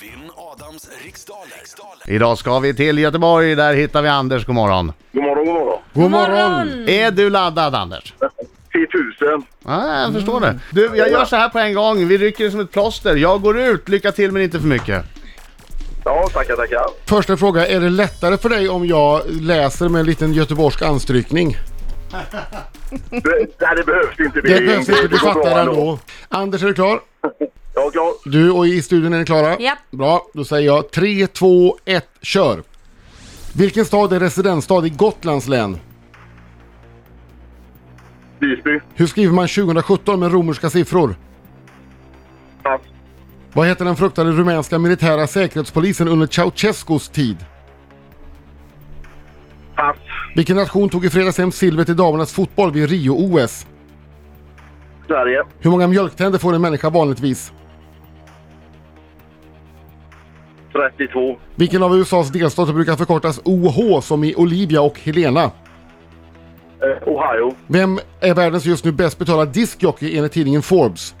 Vinn Adams riksdaler. riksdaler. Idag ska vi till Göteborg, där hittar vi Anders. God morgon. God morgon, god morgon. God morgon! Är du laddad Anders? 10 000. Ja, jag förstår det. Du, jag gör så här på en gång. Vi rycker det som ett plåster. Jag går ut. Lycka till men inte för mycket. Ja, tackar, tackar. Första fråga, är det lättare för dig om jag läser med en liten göteborgsk anstrykning? Det, nej, det behövs inte. Det behövs inte, du fattar ändå. Anders, är du klar? Ja, klar. Du och i studion är ni klara? Japp. Bra, då säger jag 3, 2, 1, kör! Vilken stad är residensstad i Gotlands län? Visby. Hur skriver man 2017 med romerska siffror? Pass. Vad heter den fruktade rumänska militära säkerhetspolisen under Ceausescus tid? Pass. Vilken nation tog i fredags hem silvret i damernas fotboll vid Rio-OS? Sverige. Hur många mjölktänder får en människa vanligtvis? 32. Vilken av USAs delstater brukar förkortas OH som i Olivia och Helena? Eh, Ohio. Vem är världens just nu bäst betalda diskjockey enligt tidningen Forbes?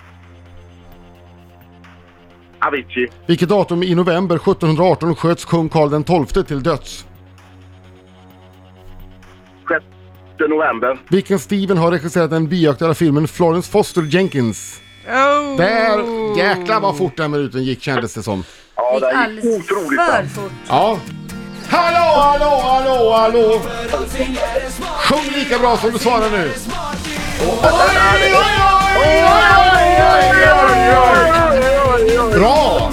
Avicii. Vilket datum i november 1718 sköts kung Karl XII till döds? 6 november. Vilken Steven har regisserat den biaktuella filmen Florence Foster Jenkins? Oh. Där, jäklar vad fort den minuten gick kändes det som. Ja, det gick alldeles otroligt för snabbt. fort. Ja. Hallå, hallå, hallå, hallå! Sjung lika bra som du svarar nu. Oj, oj, oj, oj, oj, oj, oj. Bra!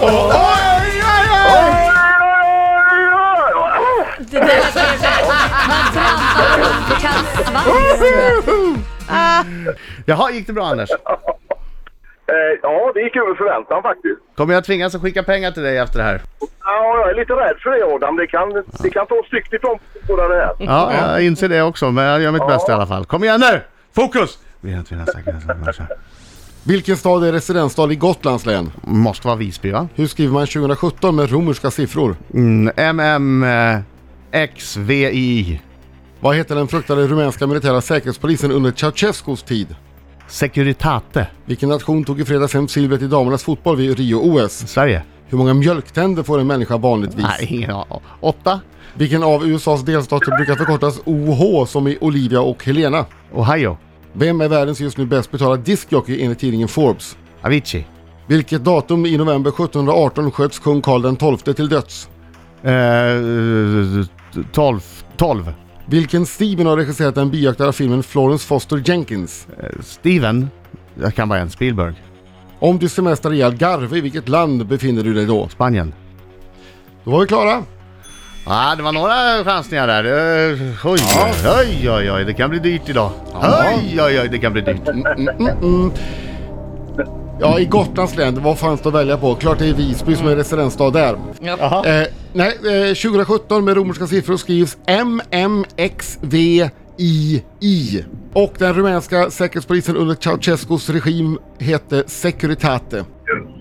Oj, oj, oj! Det där var Man trampar runt och kan svans. Jaha, gick det bra Anders? Eh, Ja, det gick över förväntan faktiskt. Kommer jag tvingas att skicka pengar till dig efter det här? Ja, jag är lite rädd för det Adam. Det kan, det kan ta styggt ifrån båda det här. Ja, jag inser det också, men jag gör mitt bästa i alla fall. Kom igen nu! Fokus! Vilken stad är residensstad i Gotlands län? Måste vara Visby va? Hur skriver man 2017 med romerska siffror? Mm, MM eh. Vad heter den fruktade rumänska militära säkerhetspolisen under Ceausescus tid? Securitate. Vilken nation tog i fredags hem silvret i damernas fotboll vid Rio-OS? Sverige? Hur många mjölktänder får en människa vanligtvis? Nej, ingen aning. Åtta? Vilken av USAs delstater brukar förkortas OH som i Olivia och Helena? Ohio? Vem är världens just nu bäst betalda diskjockey enligt tidningen Forbes? Avicii? Vilket datum i november 1718 sköts kung Karl XII till döds? Eh, tolv? Tolv? Vilken Steven har regisserat den biaktuella filmen Florence Foster Jenkins? Eh, Steven? Jag kan bara en. Spielberg? Om du semestrar i Algarve, i vilket land befinner du dig då? Spanien? Då var vi klara. Ja, det var några chansningar där. Eh, Oj, oj, oj, oj, det kan bli dyrt idag. Oj, oj, oj, det kan bli dyrt. Ja, i Gotlands län, vad fanns det att välja på? Klart det är Visby som är residensstad där. Jaha. Eh, nej, eh, 2017 med romerska siffror skrivs MMXVII. Och den rumänska säkerhetspolisen under Ceausescus regim hette Securitate.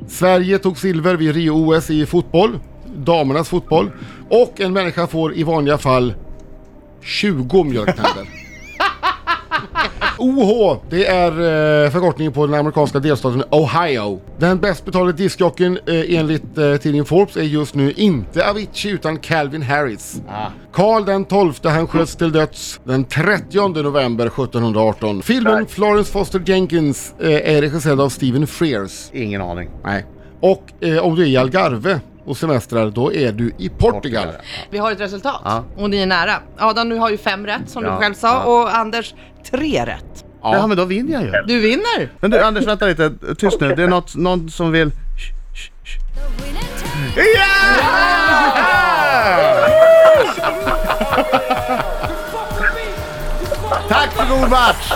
Sverige tog silver vid Rio-OS i fotboll, damernas fotboll. Och en människa får i vanliga fall 20 mjölktänder. OH, det är eh, förkortningen på den amerikanska delstaten Ohio. Den bäst betalade diskjockeyn eh, enligt eh, tidningen Forbes är just nu inte Avicii utan Calvin Harris. Karl den 12 han sköts till döds den 30 november 1718. Filmen Florence Foster Jenkins är regisserad av Stephen Frears. Ingen aning. Nej. Och om du är i Algarve och semestrar, då är du i Portugal. Portugal, Vi har ett resultat Ja. och ni är nära. Adam, du har ju fem rätt som Ja, du själv sa ja. och Anders tre rätt. Ja. men då vinner jag ju. Du vinner! Men du Anders, vänta lite. Tyst nu. Det är något, någon som vill... Shh, shh, shh. Ja! Tack för god match!